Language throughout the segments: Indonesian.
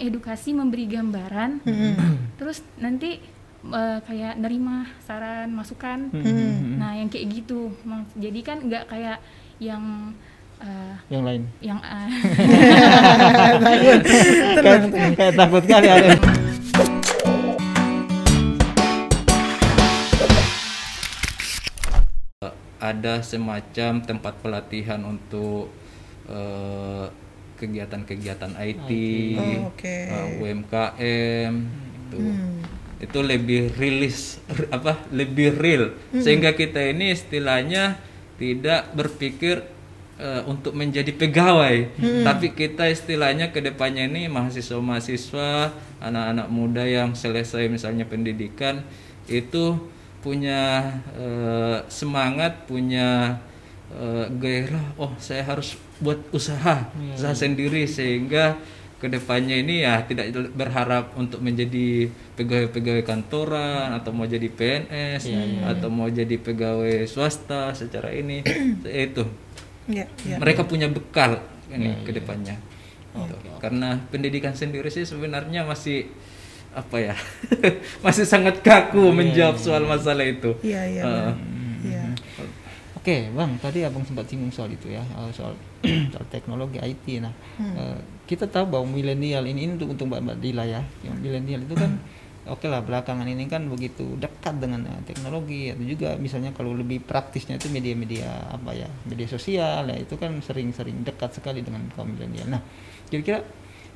edukasi memberi gambaran. Hmm. terus nanti eh, kayak nerima saran masukan. Hmm. nah yang kayak gitu. Jadi kan nggak kayak yang eh, yang lain. yang kayak, kayak takut kali ada. Ada semacam tempat pelatihan untuk eh, kegiatan-kegiatan IT, Oh, oke. eh, UMKM, itu Hmm. itu lebih rilis apa lebih real. Sehingga kita ini istilahnya tidak berpikir eh, untuk menjadi pegawai. Tapi kita istilahnya ke depannya ini mahasiswa-mahasiswa anak-anak muda yang selesai misalnya pendidikan itu punya eh, semangat punya eh, gairah oh saya harus buat usaha usaha sendiri sehingga ke depannya ini ya tidak berharap untuk menjadi pegawai-pegawai kantoran atau mau jadi PNS atau mau jadi pegawai swasta secara ini itu. Ya, ya. mereka punya bekal ini ke depannya. Gitu. karena pendidikan sendiri sih sebenarnya masih apa ya masih sangat kaku menjawab soal masalah itu. Iya, Oke, Bang, tadi Abang sempat singgung soal itu ya, eh, soal soal teknologi IT. Nah, eh, kita tahu bahwa milenial ini, ini untuk untuk Mbak Mbak Dila ya. Yang milenial itu kan oke lah belakangan ini kan begitu dekat dengan eh, teknologi atau juga misalnya kalau lebih praktisnya itu media-media apa ya, media sosial ya itu kan sering-sering dekat sekali dengan kaum milenial. Nah, kira-kira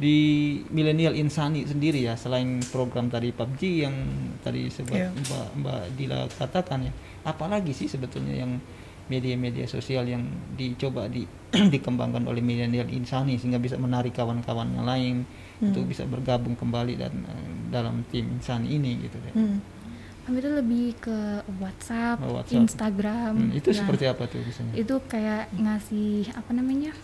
di milenial insani sendiri ya selain program tadi PUBG yang tadi sebab Iya. Mbak Mbak Dila katakan ya apalagi sih sebetulnya yang media-media sosial yang dicoba di dikembangkan oleh milenial insani sehingga bisa menarik kawan-kawan yang lain untuk bisa bergabung kembali dan eh, dalam tim insani ini gitu deh. Hmm. kami itu lebih ke WhatsApp, Oh, WhatsApp. Instagram Hmm, itu Nah, seperti apa tuh biasanya? itu kayak ngasih apa namanya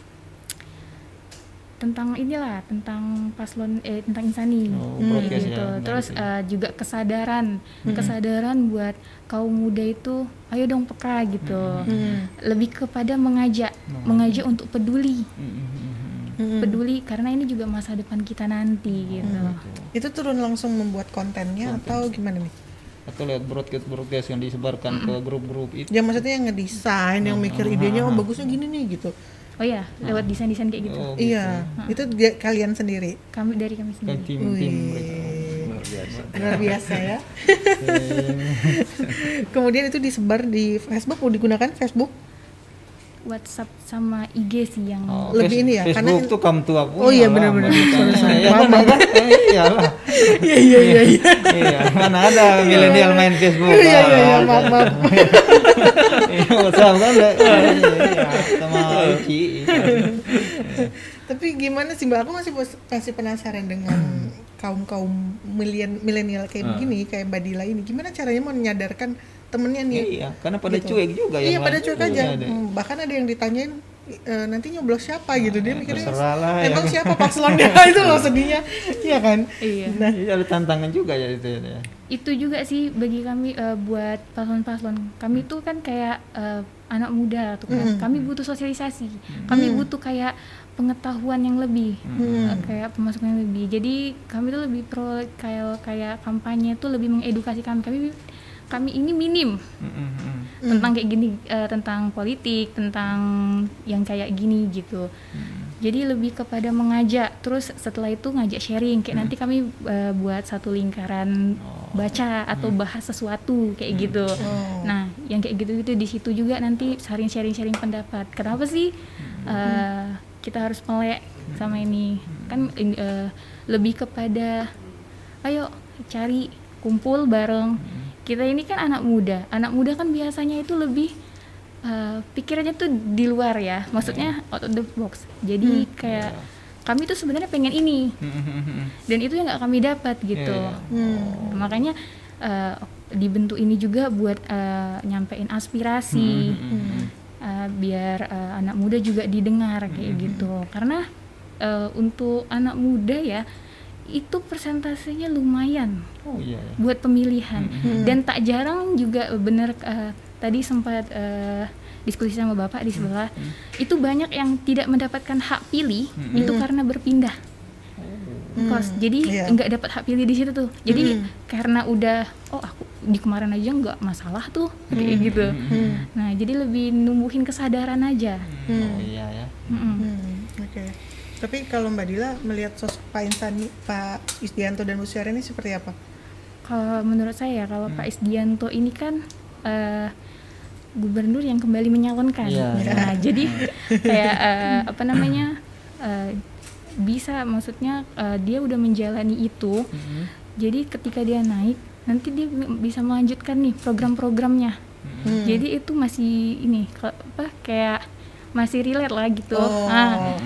tentang inilah tentang paslon eh tentang insani. Oh, broadcast gitu. Ya, terus gitu ya. eh, juga kesadaran. Kesadaran buat kaum muda itu ayo dong peka gitu. Hmm. lebih kepada mengajak. Mengajak. Untuk peduli. Hmm, hmm, hmm, hmm. Hmm. peduli karena ini juga masa depan kita nanti gitu. Itu turun langsung membuat kontennya atau gimana nih? Atau lihat broadcast broadcast yang disebarkan ke grup-grup itu. Ya maksudnya yang ngedesain, yang mikir idenya oh bagusnya gini nih gitu. Oh ya lewat desain desain kayak gitu Oh, gitu. Iya, itu dia, kalian sendiri. kami dari kami sendiri tim-tim mereka. Wih, luar biasa luar biasa ya. Kemudian itu disebar di Facebook, mau digunakan Facebook? WhatsApp sama IG sih yang Oh, Lebih ini ya, Facebook karena- tuh kamu tua punya Oh iya, lah, benar-benar. Ya, Maaf, mana maaf. ada? Eh. Iya iya iya iya. Iya, mana ada milenial main Facebook. Iya iya iya, Ah, maaf maaf. Iya, WhatsApp kan ada. Iya, iya, sama Uci. Tapi gimana sih Mbak? Aku masih masih penasaran dengan kaum kaum milenial kayak begini, kayak Mbak Dila ini. Gimana caranya mau menyadarkan temennya nih? Iya, karena pada Gitu. cuek juga Iya yang pada cuek Iya, aja. ada. Hmm, bahkan ada yang ditanyain e, nanti nyoblos siapa gitu. Dia mikirnya terserah lah, ya. Emang kan?" siapa paslonnya itu loh sedihnya. Iya kan? Iya. Nah. Iya, ada tantangan juga ya itu ya. itu juga sih bagi kami eh, buat paslon-paslon. Kami tuh kan kayak eh, anak muda tuh kan. Kami butuh sosialisasi. Kami butuh kayak pengetahuan yang lebih. Eh, kayak pemasukan yang lebih. Jadi kami tuh lebih pro kayak kayak kampanye tuh lebih mengedukasi kami kami kami ini minim. Mm, mm, mm. tentang kayak gini eh, tentang politik tentang yang kayak gini gitu. Jadi lebih kepada mengajak terus setelah itu ngajak sharing. Kayak nanti kami eh, buat satu lingkaran baca atau bahas sesuatu kayak gitu. Oh. nah yang kayak gitu gitu di situ juga nanti sharing sharing sharing pendapat. Kenapa sih eh, kita harus melek sama ini? Kan in- eh, lebih kepada ayo cari kumpul bareng kita ini kan anak muda. Anak muda kan biasanya itu lebih eh, pikirannya tuh di luar ya. Maksudnya out of the box. Jadi kayak kami tuh sebenarnya pengen ini. Mm, mm, mm, mm. dan itu yang nggak kami dapat gitu. Iya, hmm. makanya eh, dibentuk ini juga buat eh, nyampein aspirasi. Eh, biar eh, anak muda juga didengar kayak gitu. karena eh, untuk anak muda ya itu persentasenya lumayan Oh iya. ya. buat pemilihan. Dan tak jarang juga benar eh, tadi sempat eh, diskusi sama bapak di sebelah itu banyak yang tidak mendapatkan hak pilih itu karena berpindah. Kos jadi iya. nggak dapat hak pilih di situ tuh. Jadi karena udah oh aku di kemarin aja nggak masalah tuh kayak gitu. Nah jadi lebih numbuhin kesadaran aja. Oh iya ya. Mm-mm. Hmm, Oke. Tapi kalau Mbak Dila melihat sosok Pak Insani, Pak Isdianto dan Bu Syara ini seperti apa? kalau menurut saya kalau Pak Isdianto ini kan eh, gubernur yang kembali menyalonkan Iya. nah jadi kayak eh, apa namanya eh, bisa maksudnya eh, dia udah menjalani itu Mm-hmm. jadi ketika dia naik nanti dia bisa melanjutkan nih program-programnya Mm-hmm. jadi itu masih ini apa kayak masih relate lah gitu Oh, Ah,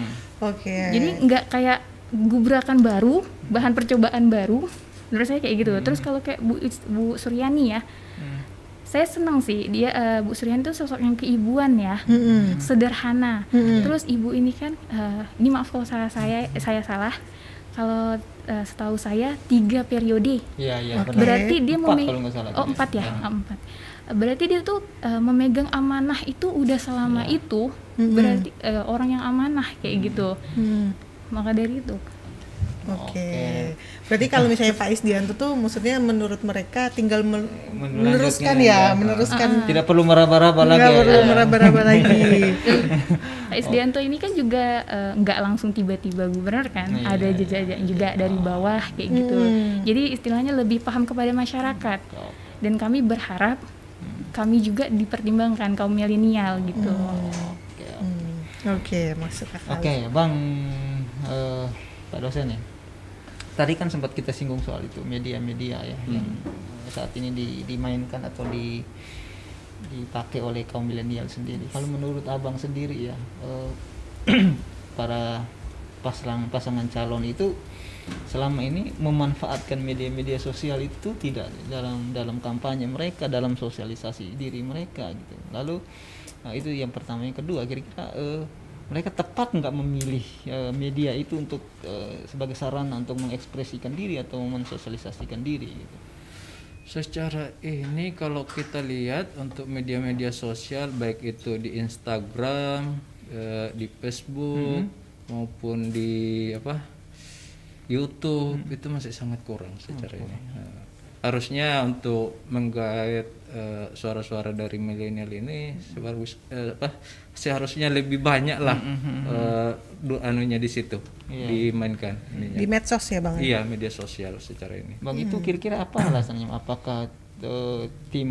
oke. jadi nggak kayak gubrakan baru bahan percobaan baru menurut saya kayak gitu terus kalau kayak Bu, Bu Suryani ya saya senang sih dia eh, Bu Suryani itu sosok yang keibuan ya Mm-mm. sederhana Mm-mm. terus ibu ini kan eh, ini maaf kalau salah saya saya salah kalau eh, setahu saya tiga periode Iya iya. Benar. berarti dia Empat meme- kalau nggak salah oh tadi. empat ya Ya. Ah, empat berarti dia tuh eh, memegang amanah itu udah selama Ya. itu Mm-mm. berarti eh, orang yang amanah kayak gitu Hmm, maka dari itu Oke. Oke. Berarti kalau misalnya Pak Isdianto tuh maksudnya menurut mereka tinggal men- Melanjutkan meneruskan ya. ya, meneruskan. Tidak perlu meraba-raba lagi. Nggak ya. perlu meraba-raba lagi. Pak Isdianto ini kan juga eh, nggak langsung tiba-tiba gubernur kan, Iya. ada jejak juga dari bawah kayak gitu. Hmm. Jadi istilahnya lebih paham kepada masyarakat. Oh, Dan kami berharap kami juga dipertimbangkan kaum milenial gitu. Hmm, Oke, masuk akal. Oke, Bang eh, Pak dosen ya. Tadi kan sempat kita singgung soal itu media-media ya yang saat ini di- dimainkan atau di dipakai oleh kaum milenial sendiri. Kalau menurut Abang sendiri ya, eh, para pasangan pasangan calon itu selama ini memanfaatkan media-media sosial itu tidak dalam dalam kampanye mereka, dalam sosialisasi diri mereka gitu. Lalu nah, itu yang pertama, yang kedua kira-kira eh, mereka tepat nggak memilih eh, media itu untuk eh, sebagai sarana untuk mengekspresikan diri atau mensosialisasikan diri gitu. Secara ini kalau kita lihat untuk media-media sosial baik itu di Instagram, eh, di Facebook maupun di apa YouTube itu masih sangat kurang secara ini. Eh, harusnya untuk menggait eh, suara-suara dari milenial ini sebagus eh, apa seharusnya lebih banyak lah eh, du- anunya di situ Iya. dimainkan ininya. Di medsos ya, Bang? Iya media sosial secara ini. Bang itu kira-kira apa alasannya? Apakah eh, tim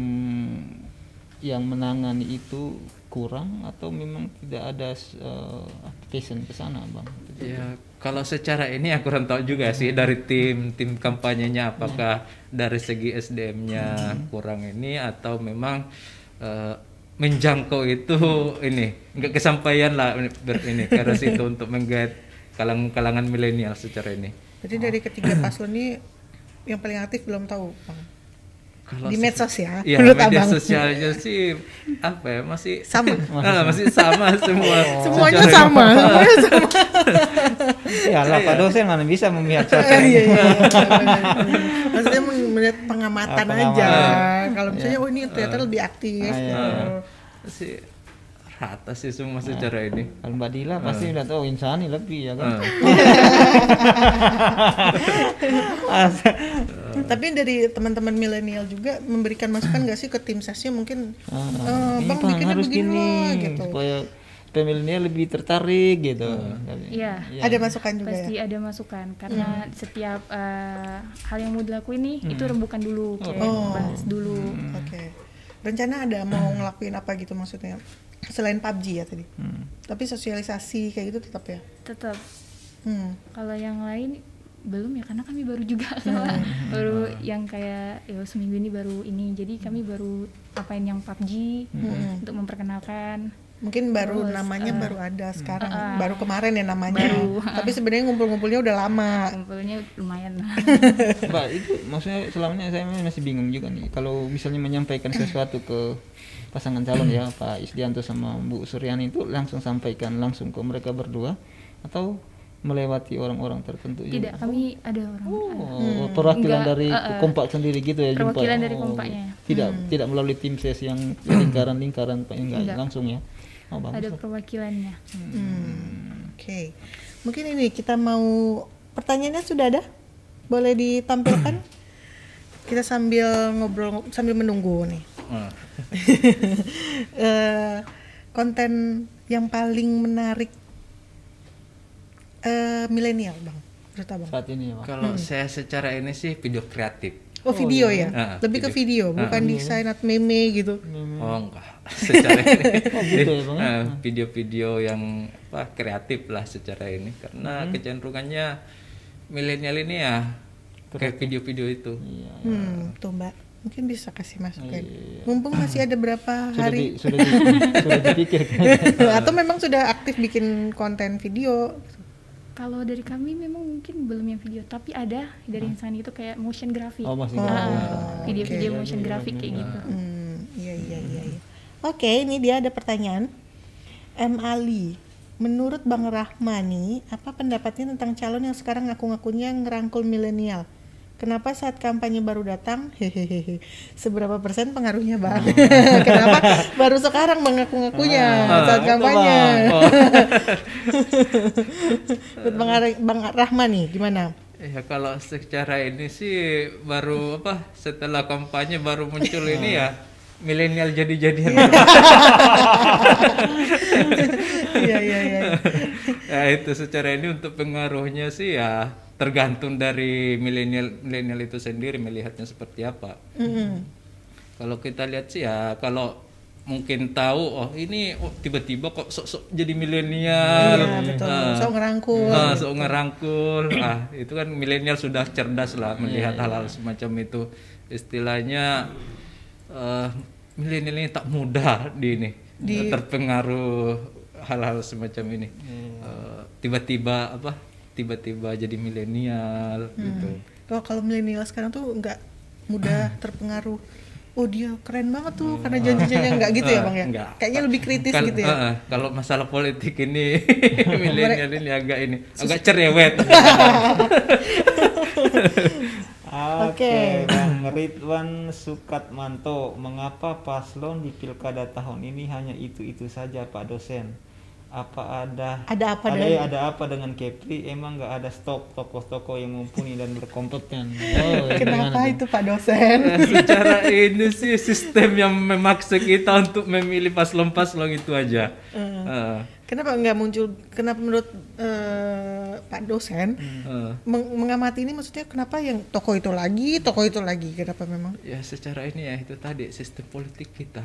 yang menangani itu kurang atau memang tidak ada eh, passion ke sana, Bang? Ya, kalau secara ini aku kurang tahu juga sih dari tim tim kampanyenya apakah dari segi SDM-nya kurang ini atau memang eh, menjangkau itu ini nggak kesampaian lah ini- ber- ini karena situ untuk menggait kalangan kalangan milenial secara ini. Berarti dari ketiga paslon ini yang paling aktif belum tahu, Bang. Kalau Di medsos ya, Iya, menurut media Abang. sosialnya sih apa ya masih Sama. Ah, masih sama semua. Semuanya Secara- sama, semuanya sama. ya lah Pak dosen mana bisa memihak Eh, siapa iya, iya. Maksudnya melihat pengamatan Ah, aja. pengamatan. Kalau misalnya, oh ini ternyata lebih aktif. Ah, iya. Oh. Masih rata sih semua secara ini. Kalau Mbak Dila pasti udah tahu insani lebih ya kan. Ah. As- Tapi dari teman-teman milenial juga memberikan masukan nggak sih ke tim sesnya mungkin ini bang Bang, bikinnya harus begini gini loh gitu. supaya pemilihnya lebih tertarik gitu. Iya. Iya. Ada masukan juga Pasti ya. ada masukan karena setiap eh, hal yang mau dilakuin nih itu rembukan dulu kayak Oh. bahas dulu. Oke. Rencana ada mau ngelakuin apa gitu maksudnya? Selain PUBG ya tadi. Hmm. Tapi sosialisasi kayak gitu tetap ya. Tetap Hmm. kalau yang lain belum ya karena kami baru juga baru yang kayak ya seminggu ini baru ini jadi kami baru apain yang PUBG untuk memperkenalkan Mungkin baru Terus, namanya eh, baru ada sekarang, eh, baru kemarin ya namanya. baru. Tapi sebenarnya ngumpul-ngumpulnya udah lama. kumpulnya lumayan Mbak itu maksudnya selamanya saya masih bingung juga nih kalau misalnya menyampaikan sesuatu ke pasangan calon ya Pak Isdianto sama Bu Suryani itu langsung sampaikan langsung ke mereka berdua atau melewati orang-orang tertentu juga? tidak kami ada orang Oh, perwakilan Enggak, dari eh, eh. kompak sendiri gitu ya jumpa. Perwakilan dari Oh, kompaknya. Tidak tidak melalui tim ses yang lingkaran-lingkaran Pak enggak, Enggak. langsung ya. Oh, bagus. ada lah. perwakilannya Hmm. Oke. Mungkin ini kita mau pertanyaannya sudah ada? Boleh ditampilkan? Kita sambil ngobrol sambil menunggu nih. Eh, konten yang paling menarik eh milenial, Bang. Menurut Abang. saat ini ya Bang. Kalau saya secara ini sih video kreatif. Oh, video ya? Ah, Lebih ke video. video, bukan desain atau meme gitu. Oh enggak, secara ini Oh, gitu ya, Bang, ya? Ah, video-video yang apa kreatif lah secara ini karena kecenderungannya milenial ini ya kayak video-video itu. Iya. Hmm, tuh Mbak. Mungkin bisa kasih masukin. Mumpung masih ada berapa Sudah, hari di, sudah, di, sudah dipikirkan. atau memang sudah aktif bikin konten video. Kalau dari kami memang mungkin belum yang video, tapi ada dari insan itu kayak motion graphic. Oh masih Oh. Ah, video-video motion graphic kayak gitu. Hmm, iya iya iya. iya. Oke, ini dia ada pertanyaan. M Ali, menurut Bang Rahmani, apa pendapatnya tentang calon yang sekarang ngaku-ngakunya ngerangkul milenial? Kenapa saat kampanye baru datang? Hehehe. Seberapa persen pengaruhnya, Bang? Kenapa baru sekarang mengaku-ngakunya saat kampanye? Menurut Bang, Ar- Bang Rahman nih, gimana? Ya kalau secara ini sih baru apa setelah kampanye baru muncul ini ya milenial jadi-jadian. Iya iya iya. Ya itu secara ini untuk pengaruhnya sih ya tergantung dari milenial milenial itu sendiri melihatnya seperti apa. Mm-mm. Kalau kita lihat sih ya kalau mungkin tahu oh ini oh, tiba-tiba kok sok-sok jadi milenial. Iya betul. Ah. So ngerangkul. Ah, sok ngerangkul. ah, itu kan milenial sudah cerdas lah melihat hal-hal semacam itu. Istilahnya eh, milenial ini tak mudah di ini terpengaruh hal-hal semacam ini. Eh, tiba-tiba apa? Tiba-tiba jadi milenial gitu. Oh, kalau milenial sekarang tuh nggak mudah terpengaruh. Oh dia keren banget tuh karena janji-janjinya nggak gitu ya bang ya? Enggak. Kayaknya lebih kritis Kal- gitu ya. eh, kalau masalah politik ini milenial ini agak ini agak cerewet. Oke, Bang Ridwan Sukatmanto, mengapa paslon di pilkada tahun ini hanya itu-itu saja Pak dosen? Apa ada Ada apa ada, dengan- ada apa dengan Kepri? Emang nggak ada stok tokoh-tokoh yang mumpuni dan berkompeten? Oh, Kenapa itu Pak dosen? Nah, secara ini sih sistem yang memaksa kita untuk memilih paslon-paslon itu aja. Eh, Kenapa nggak muncul? Kenapa menurut eh, Pak dosen eh. meng- mengamati ini maksudnya kenapa yang toko itu lagi, toko itu lagi? Kenapa memang? ya secara ini ya itu tadi sistem politik kita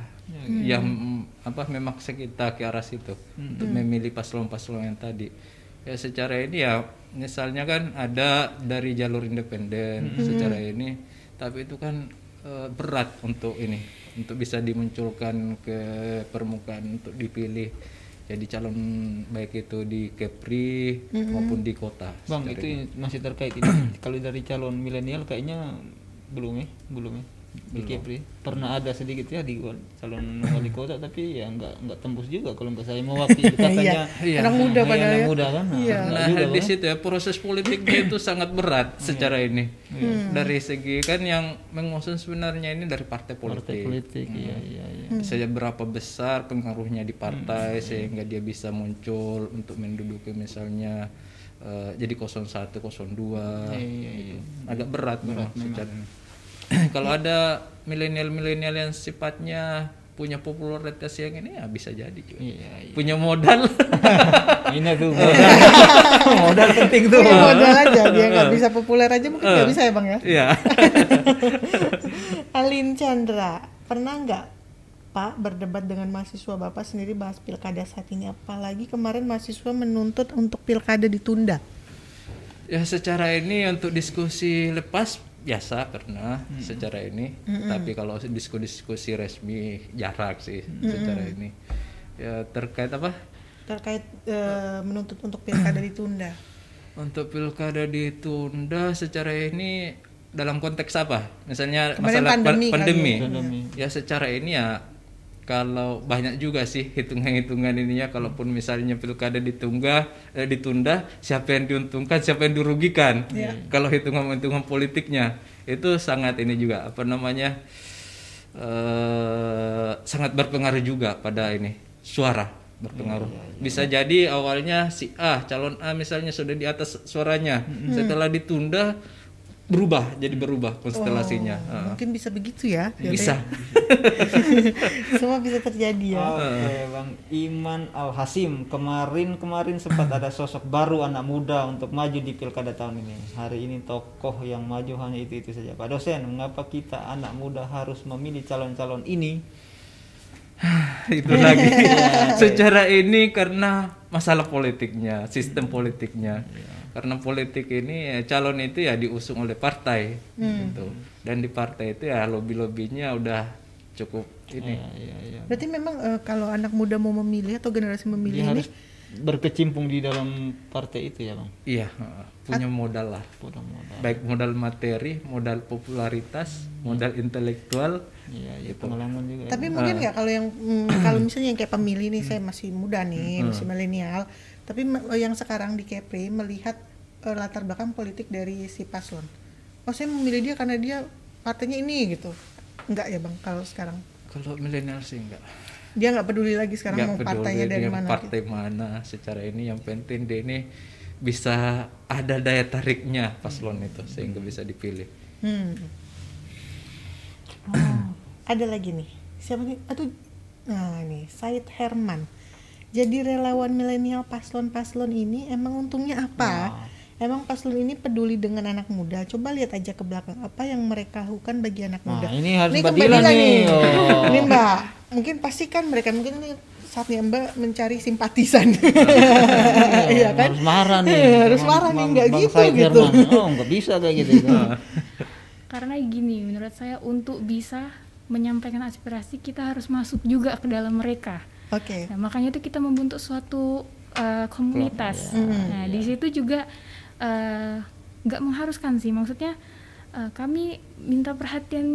yang mm, apa memaksa kita ke arah situ untuk memilih paslon-paslon yang tadi ya secara ini ya misalnya kan ada dari jalur independen secara ini tapi itu kan eh, berat untuk ini untuk bisa dimunculkan ke permukaan untuk dipilih jadi calon baik itu di Kepri maupun di kota Bang, itu ini. masih terkait ini. Kalau dari calon milenial kayaknya belum ya, belum ya. Di Kepri pernah ada sedikit ya di calon wali kota tapi ya nggak nggak tembus juga kalau nggak saya mewakili katanya Iya. Anak muda Iya, padahal anak ya. muda kan Iya. Nggak Nah juga, di Bang. situ ya proses politiknya itu sangat berat secara ini. Dari segi kan yang mengusung sebenarnya ini dari partai politik. partai politik iya iya iya Saya berapa besar pengaruhnya di partai sehingga dia bisa muncul untuk menduduki misalnya eh, jadi 01, 02. gitu. Agak berat, memang secara. Kalau ada milenial-milenial yang sifatnya punya popularitas yang ini ya bisa jadi juga. Iya, iya. Punya modal. ini tuh modal, modal penting tuh Punya modal aja dia nggak bisa populer aja mungkin nggak bisa ya bang ya. Iya. Alin Chandra, pernah nggak Pak berdebat dengan mahasiswa Bapak sendiri bahas pilkada saat ini? Apalagi kemarin mahasiswa menuntut untuk pilkada ditunda. Ya secara ini untuk diskusi lepas biasa pernah secara ini, tapi kalau diskusi-diskusi resmi jarak sih secara ini. Ya terkait apa? Terkait eh, menuntut untuk pilkada ditunda. Untuk pilkada ditunda secara ini dalam konteks apa? Misalnya Kemarin masalah pan- pandemi kali pandemi. ya. Pandemi. Ya secara ini ya kalau banyak juga sih hitungan-hitungan ininya. Kalaupun misalnya pilkada ditungga eh, ditunda siapa yang diuntungkan siapa yang dirugikan. Kalau hitungan-hitungan politiknya itu sangat ini juga apa namanya eh sangat berpengaruh juga pada ini suara berpengaruh. Iya, Bisa jadi awalnya si A calon A misalnya sudah di atas suaranya, setelah ditunda berubah jadi berubah konstelasinya. Oh, Ah. mungkin bisa begitu ya Bisa. semua bisa terjadi ya Oke, Bang Iman Al Hasim. Kemarin-kemarin sempat ada sosok baru anak muda untuk maju di pilkada tahun ini. Hari ini tokoh yang maju hanya itu-itu saja. Pak dosen, mengapa kita anak muda harus memilih calon-calon ini? itu lagi secara ini karena masalah politiknya sistem politiknya karena politik ini ya, calon itu ya diusung oleh partai gitu dan di partai itu ya lobby lobbynya udah cukup ini Iya, iya, iya. berarti memang eh, kalau anak muda mau memilih atau generasi Dia memilih ini harus berkecimpung di dalam partai itu ya, Bang. iya heeh, punya modal lah Modal modal. baik modal materi modal popularitas modal intelektual Iya, iya pengalaman juga. Tapi mungkin nggak kalau yang mm, kalau misalnya yang kayak pemilih nih saya masih muda nih, masih milenial, tapi me- yang sekarang di Kepri melihat eh, latar belakang politik dari si paslon. Oh, saya memilih dia karena dia partainya ini gitu. Enggak ya, Bang, kalau sekarang. kalau milenial sih enggak Dia nggak peduli lagi sekarang nggak mau peduli partainya dari dia mana. gitu. partai mana secara ini yang penting dia ini bisa ada daya tariknya paslon itu sehingga bisa dipilih Hmm. Oh, ada lagi nih. Siapa nih? Aduh. Nah, nih, Said Herman. Jadi relawan milenial paslon-paslon ini emang untungnya apa? Emang paslon ini peduli dengan anak muda. Coba lihat aja ke belakang apa yang mereka lakukan bagi anak Nah, muda. ini harus Nih, Mbak ke Dila nih. Oh. Ini Mbak, mungkin pasti kan mereka mungkin ini saatnya Mbak mencari simpatisan. Iya kan? Harus marah nih. Harus marah nih, Bang- nggak Bang gitu, gitu. Oh, nggak bisa kayak gitu. karena gini menurut saya untuk bisa menyampaikan aspirasi kita harus masuk juga ke dalam mereka Oke. Nah, makanya itu kita membentuk suatu uh, komunitas. Hmm. Nah, di situ juga uh, nggak mengharuskan sih, maksudnya uh, kami minta perhatian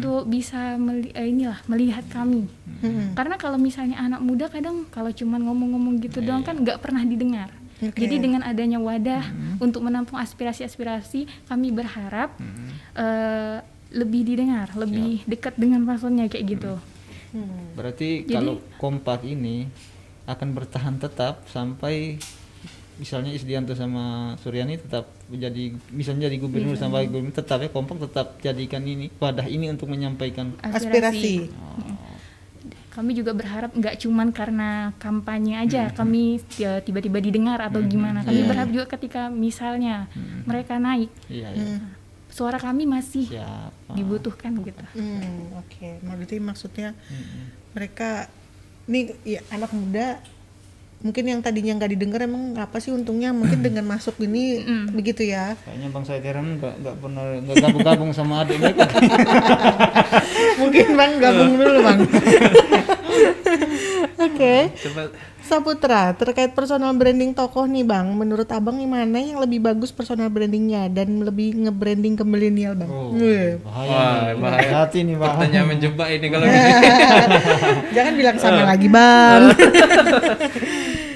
untuk bisa meli- eh, inilah melihat kami. Hmm. Karena kalau misalnya anak muda kadang kalau cuman ngomong-ngomong gitu doang kan nggak pernah didengar. Oke. Jadi dengan adanya wadah untuk menampung aspirasi-aspirasi, kami berharap uh, lebih didengar, lebih dekat dengan paslonnya kayak gitu. Hmm. Berarti Jadi- kalau kompak ini akan bertahan tetap sampai misalnya Isdianto sama Suryani tetap menjadi misalnya jadi gubernur sama wakil gubernur tetap ya kompak tetap jadikan ini wadah ini untuk menyampaikan Aspirasi. kami juga berharap nggak cuman karena kampanye aja kami ya, tiba-tiba didengar atau gimana. Kami berharap juga ketika misalnya mereka naik. Iya ya. Suara kami masih siapa? dibutuhkan gitu. Hmm, oke. Nah, Berarti maksudnya mereka nih ya anak muda mungkin yang tadinya nggak didengar emang apa sih untungnya? Mungkin dengan masuk ini begitu ya. kayaknya Bang Said Herman nggak nggak pernah nggak gabung-gabung sama adik mereka. Mungkin Bang gabung dulu Bang. Oke. coba Saputra, terkait personal branding tokoh nih Bang, menurut Abang yang mana yang lebih bagus personal brandingnya dan lebih nge-branding ke milenial Bang? oh, Wih. bahaya Wah, bahaya. hati nih Bang pertanyaan menjebak ini kalau gini. Jangan bilang sama lagi Bang.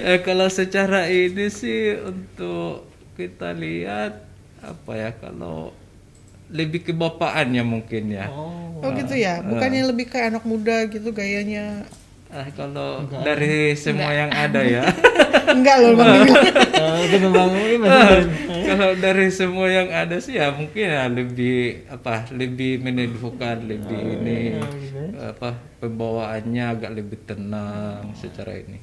Eh, kalau secara ini sih untuk kita lihat apa ya kalau lebih kebapaannya mungkin ya. oh Oh gitu ya, bukannya lebih kayak anak muda gitu gayanya. Ah, kalau dari semua yang ada ya. Enggak loh Bang. Eh, itu Bang ini masih kalau dari semua yang ada sih ya mungkin ya lebih apa lebih meneduhkan lebih ini apa pembawaannya agak lebih tenang secara ini.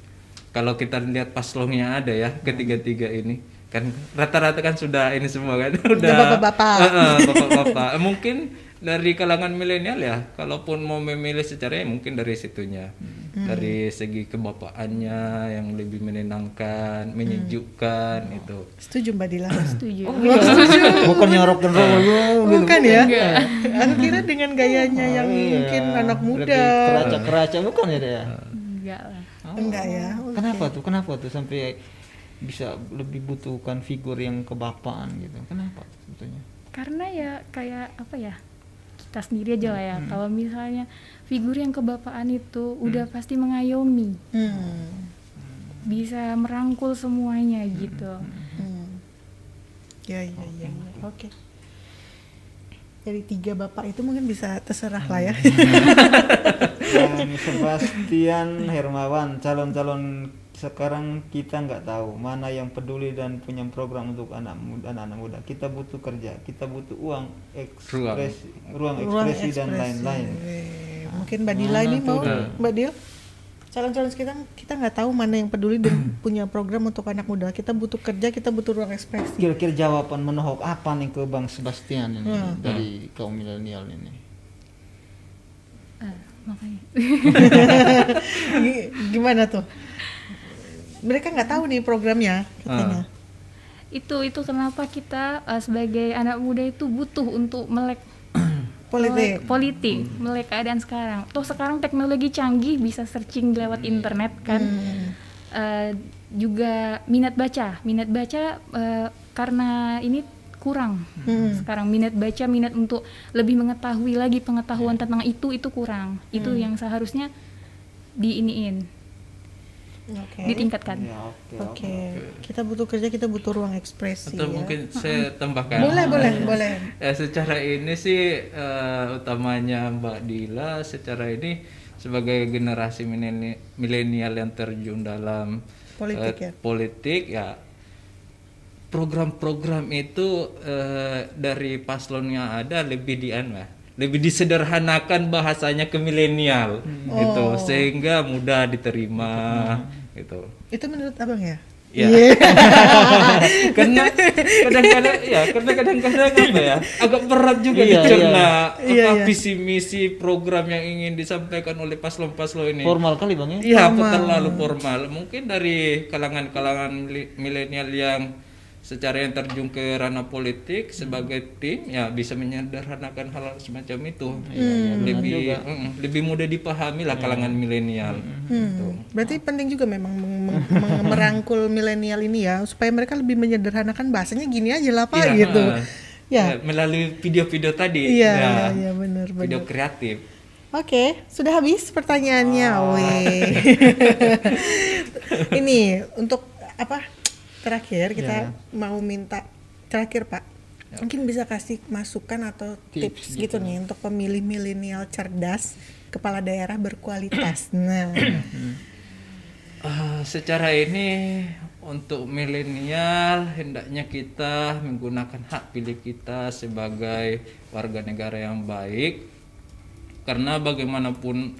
Kalau kita lihat paslonnya ada ya ketiga-tiga ini kan rata-rata kan sudah ini semua kan udah bapak-bapak. Eh, eh, bapak-bapak. Mungkin dari kalangan milenial ya kalaupun mau memilih secara ya mungkin dari situnya. Dari segi kebapaannya yang lebih menenangkan menyejukkan itu Setuju Mbak Dila. setuju. Bukan yang rock and roll gitu Bukan ya? Aku kira dengan gayanya yang mungkin anak muda. keraca-keraca bukan ya dia enggak lah. Enggak ya. kenapa tuh? Kenapa tuh sampai bisa lebih butuhkan figur yang kebapaan gitu? Kenapa tuh sebetulnya? Karena ya kayak apa ya kita sendiri aja lah ya kalau misalnya figur yang kebapaan itu udah pasti mengayomi Hmm. bisa merangkul semuanya gitu Hmm. Ya, ya, ya. Oke. dari tiga bapak itu mungkin bisa terserah lah ya. Yang Sebastian Hermawan calon-calon sekarang kita nggak tahu mana yang peduli dan punya program untuk anak muda anak-anak muda kita butuh kerja kita butuh uang ekspresi ruang, Ruang ekspresi dan ekspresi. lain-lain Eh, Mungkin Mbak Dila ini mau, udah? Mbak Dil? Calon-calon kita kita nggak tahu mana yang peduli dan punya program untuk anak muda. Kita butuh kerja, kita butuh ruang ekspresi. kira-kira jawaban menohok apa nih ke Bang Sebastian ini Hmm. dari kaum milenial ini Eh, makanya Gi- Gimana tuh? Mereka nggak tahu nih programnya katanya. itu itu kenapa kita eh, sebagai anak muda itu butuh untuk melek Politik. melek politik melek keadaan sekarang toh sekarang teknologi canggih bisa searching lewat internet kan Hmm. Eh, juga minat baca minat baca eh, karena ini kurang Hmm. sekarang minat baca minat untuk lebih mengetahui lagi pengetahuan tentang itu itu kurang itu Hmm. yang seharusnya diiniin Oke. ditingkatkan ya oke Oke. Kita butuh kerja, kita butuh ruang ekspresi Atau ya. mungkin saya tambahkan. Boleh, boleh, boleh. Ya, secara ini sih eh, utamanya Mbak Dila secara ini sebagai generasi mileni- milenial yang terjun dalam Politik eh, ya? politik ya program-program itu eh, dari paslon yang ada lebih dian lah lebih disederhanakan bahasanya ke milenial gitu Oh. sehingga mudah diterima gitu Itu menurut abang ya? Ya. karena kadang-kadang ya karena kadang-kadang apa ya agak berat juga Iya, dicerna iya. apa Iya, iya. visi misi program yang ingin disampaikan oleh paslon-paslon ini. formal kali bang ya Iya, Formal. terlalu formal. Mungkin dari kalangan-kalangan milenial yang secara yang terjun ke ranah politik sebagai tim ya bisa menyederhanakan hal semacam itu. lebih mm, lebih mudah dipahami lah kalangan milenial. Gitu. Hmm. Berarti penting juga memang merangkul milenial ini ya supaya mereka lebih menyederhanakan bahasanya gini aja lah Pak Iya, gitu. Ya. Ya, melalui video-video tadi. Iya, ya, iya, iya benar Video benar. kreatif. Oke, sudah habis pertanyaannya. Weh. Ini untuk apa? Terakhir kita mau minta terakhir Pak. Mungkin bisa kasih masukan atau tips, gitu. nih untuk pemilih milenial cerdas, kepala daerah berkualitas. Nah, Ah, secara ini untuk milenial hendaknya kita menggunakan hak pilih kita sebagai warga negara yang baik. Karena bagaimanapun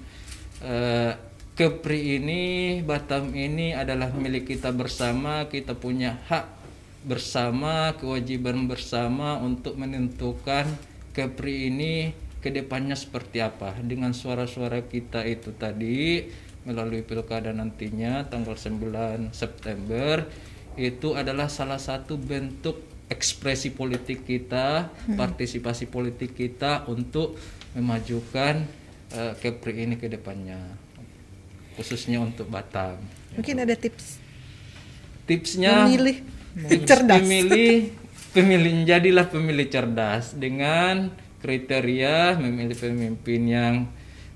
eh, Kepri ini Batam ini adalah milik kita bersama kita punya hak bersama kewajiban bersama untuk menentukan Kepri ini ke depannya seperti apa dengan suara-suara kita itu tadi melalui pilkada nantinya tanggal 9 September itu adalah salah satu bentuk ekspresi politik kita, partisipasi politik kita untuk memajukan eh, Kepri ini ke depannya. Khususnya untuk Batam. mungkin ada tips Tipsnya memilih tips cerdas. Pemilih pemilih jadilah pemilih cerdas dengan kriteria memilih pemimpin yang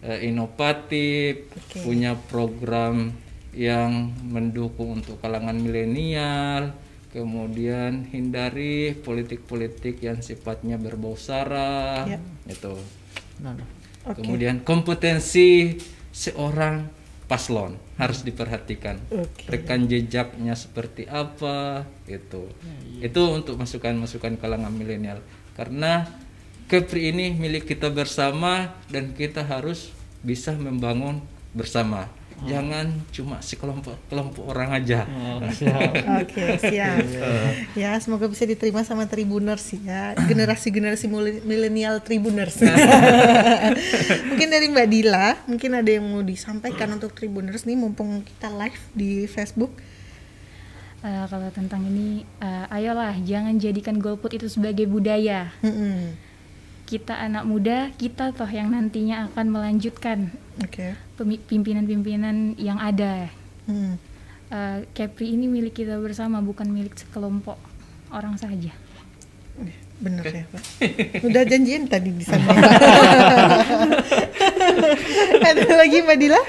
eh, inovatif, Oke. punya program yang mendukung untuk kalangan milenial, kemudian hindari politik-politik yang sifatnya berbau sara, Ya. itu. Nah, Oke. Kemudian kompetensi seorang paslon harus diperhatikan. Oke. Rekan jejaknya seperti apa itu. Itu untuk masukan-masukan kalangan milenial. Karena Kepri ini milik kita bersama dan kita harus bisa membangun bersama. Jangan cuma sekelompok kelompok orang aja. oh, siap. Oke, siap. ya, semoga bisa diterima sama Tribuners ya. Generasi-generasi muli- milenial Tribuners. mungkin dari Mbak Dila, mungkin ada yang mau disampaikan untuk Tribuners nih mumpung kita live di Facebook. Eh, kalau tentang ini eh, ayolah jangan jadikan golput itu sebagai budaya Mm-mm. kita anak muda kita toh yang nantinya akan melanjutkan Oke. pemi- pimpinan-pimpinan yang ada Hmm. Eh, Kepri ini milik kita bersama bukan milik sekelompok orang saja Bener ya, Pak. Udah janjian tadi di sana. Ada lagi Mbak Dila?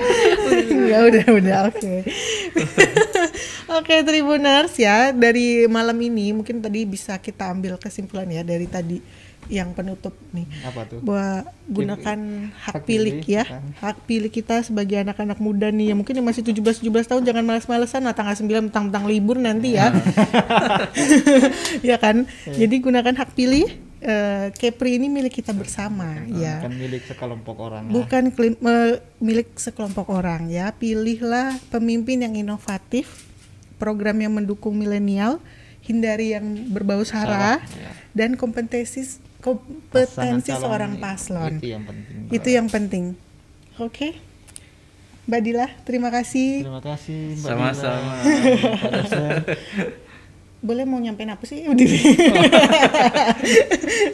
ya udah, udah, oke. Oke Tribuners ya dari malam ini mungkin tadi bisa kita ambil kesimpulan ya dari tadi yang penutup nih Apa tuh? bahwa gunakan hak, Hak pilih pilih, ya kan. hak pilih kita sebagai anak-anak muda nih yang mungkin yang masih 17 17 tahun jangan males-malesan lah tanggal 9 tentang libur nanti ya ya kan jadi gunakan hak pilih eh, Kepri ini milik kita bersama ya Kan milik sekelompok orang. ya. bukan klim- me- milik sekelompok orang ya pilihlah pemimpin yang inovatif program yang mendukung milenial hindari yang berbau sara ya. dan kompetensi kompetensi seorang paslon. Itu yang penting. itu yang penting. Oke. Mbak Dila terima kasih. Terima kasih Mbak Sama-sama. Boleh mau nyampein apa sih?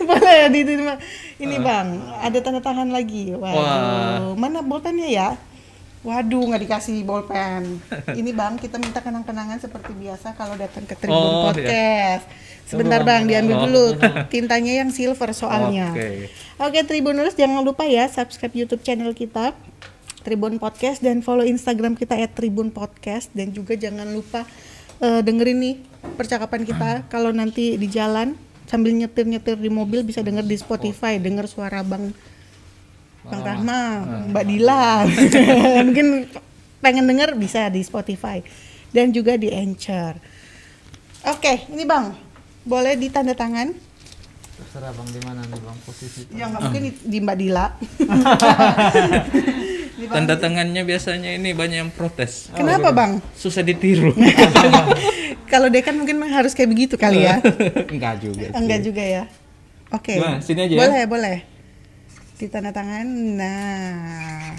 Boleh ya diterima. Ini bang ada tanda tangan lagi. Waduh Wah. mana bolpennya ya waduh nggak dikasih bolpen. Ini bang kita minta kenang-kenangan seperti biasa kalau datang ke Tribun Oh, Podcast. Sebentar Tunggu, bang diambil Oh. dulu tintanya yang silver soalnya. Oke. Oke Tribuners jangan lupa ya subscribe YouTube channel kita Tribun Podcast dan follow Instagram kita @tribun podcast. Dan juga jangan lupa eh, dengerin nih percakapan kita. Kalau nanti di jalan sambil nyetir-nyetir di mobil bisa denger di Spotify denger suara Bang Bang Rahma, Mbak Dila. Mungkin pengen denger bisa di Spotify dan juga di Anchor. Oke, ini Bang. Boleh ditanda tangan? Terserah bang di mana nih bang posisi. Ya nggak mungkin di, di Mbak Dila. Di Bang- Tanda tangannya biasanya ini banyak yang protes. Kenapa Bang? Susah ditiru. Kalau dekan mungkin harus kayak begitu kali ya. Enggak juga. sih. Enggak juga ya. Oke. Gimana? Sini aja ya? Boleh, boleh. Ditanda tangan. Nah.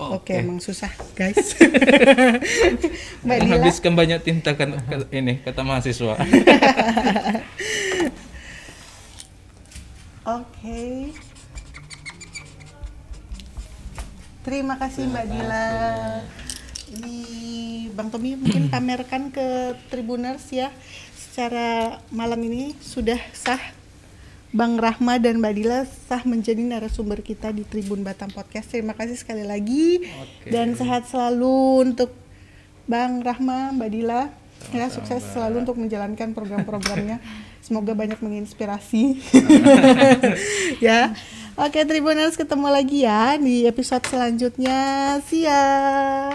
Oke, emang susah, guys. Mbak. Habiskan banyak tinta kan ini kata mahasiswa. Oke. Terima kasih Mbak Dila. Ini Bang Tommy mungkin pamerkan ke Tribuners ya. Secara malam ini sudah sah Bang Rahma dan Mbak Dila sah menjadi narasumber kita di Tribun Batam Podcast. Terima kasih sekali lagi Oke. dan sehat selalu untuk Bang Rahma, Mbak Dila. Ya, sukses selalu untuk menjalankan program-programnya. Semoga banyak menginspirasi. ya. Oke, Tribuners ketemu lagi ya di episode selanjutnya. See ya.